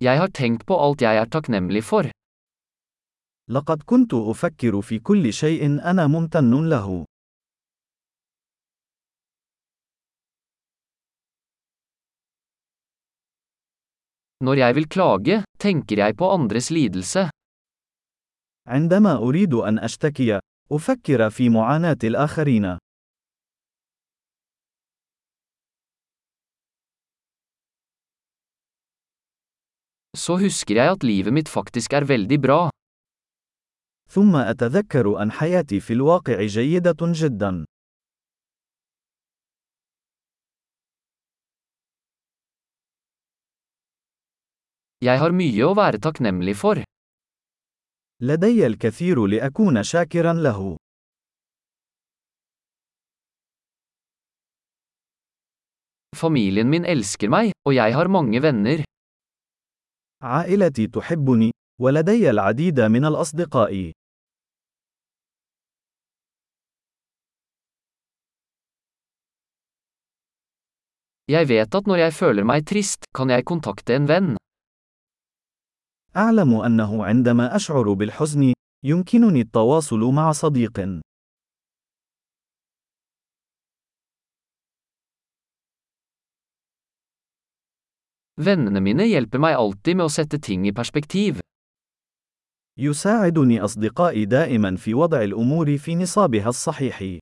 Jeg har tenkt på alt jeg er takknemlig for. لقد كنت أفكر في كل شيء أنا ممتن له. Når jeg vil klage, tenker jeg på andres lidelse. عندما أريد أن أشتكي، أفكر في معاناة الآخرين. Så husker jeg at livet mitt faktisk er veldig bra. ثم أتذكر أن حياتي في الواقع جيدة جدا. Jeg har mye å være takknemlig for. لدي الكثير لأكون شاكرا له. Familien min elsker meg, og jeg har mange venner. عائلتي تحبني، ولدي العديد من الأصدقاء. Jeg vet at når jeg føler meg trist, kan jeg kontakte en venn. أعلم أنه عندما أشعر بالحزن، يمكنني التواصل مع صديق. Vennene mine hjelper meg alltid med å sette ting i perspektiv. يساعدني أصدقائي دائما في وضع الأمور في نصابها الصحيح.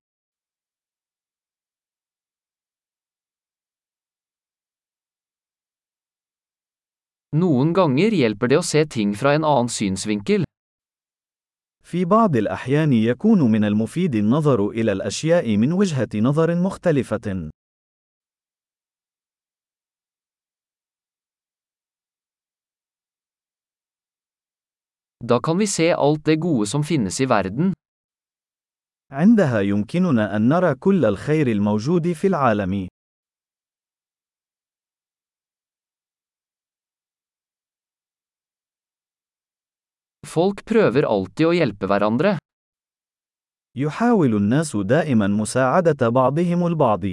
Noen ganger hjelper det å se ting fra en annen synsvinkel. في بعض الأحيان يكون من المفيد النظر إلى الأشياء من وجهة نظر مختلفة. Da kan vi se alt det gode som finnes i verden. عندها يمكننا أن نرى كل الخير الموجود في العالم. Folk prøver alltid å hjelpe hverandre. يحاول الناس دائما مساعدة بعضهم البعض.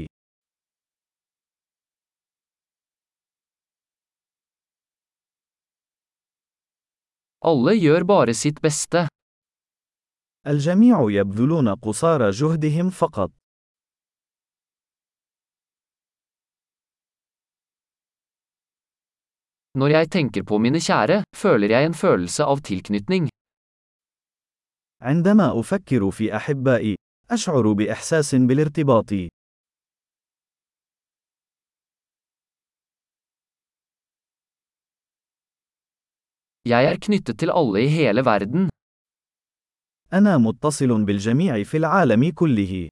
Alle gjør bare sitt beste. الجميع يبذلون قصارى جهدهم فقط. Når jeg tenker på mine kjære, føler jeg en følelse av tilknytning. عندما أفكر في أحبائي، أشعر بإحساس بالارتباط. Jeg er knyttet til alle i hele verden. أنا متصل بالجميع في العالم كله.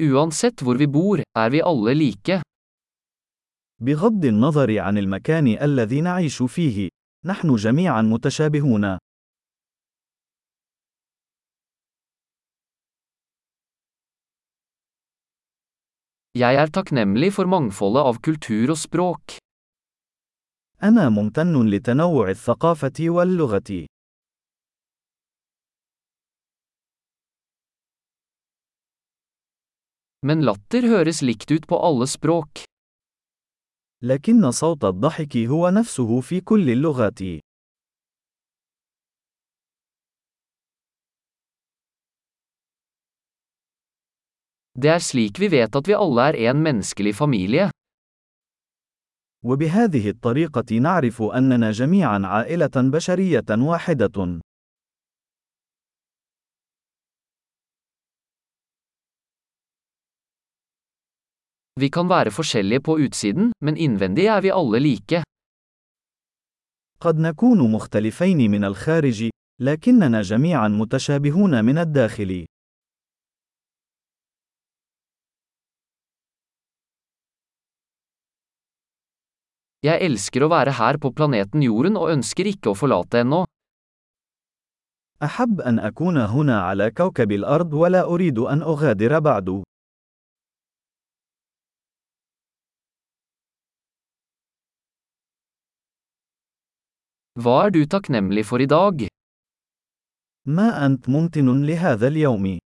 Uansett hvor vi bor, er vi alle like. بغض النظر عن المكان الذي نعيش فيه، نحن جميعا متشابهون. Jeg er takknemlig for mangfoldet av kultur og språk. أنا ممتن لتنوع الثقافة واللغة. Men latter høres likt ut på alle språk. لكن صوت الضحك هو نفسه في كل اللغات. Det er slik vi vet at vi alle er en menneskelig familie. وبهذه الطريقة نعرف أننا جميعا عائلة بشرية واحدة. Vi kan være forskjellige på utsiden, men innvendig er vi alle like. قد نكون مختلفين من الخارج، لكننا جميعا متشابهون من الداخل. Jeg elsker å være her på planeten Jorden og ønsker ikke å forlate ennå. أحب أن أكون هنا على كوكب الأرض ولا أريد أن أغادر بعد. Hva er du takknemlig for i dag? ما أنت ممتن لهذا اليوم؟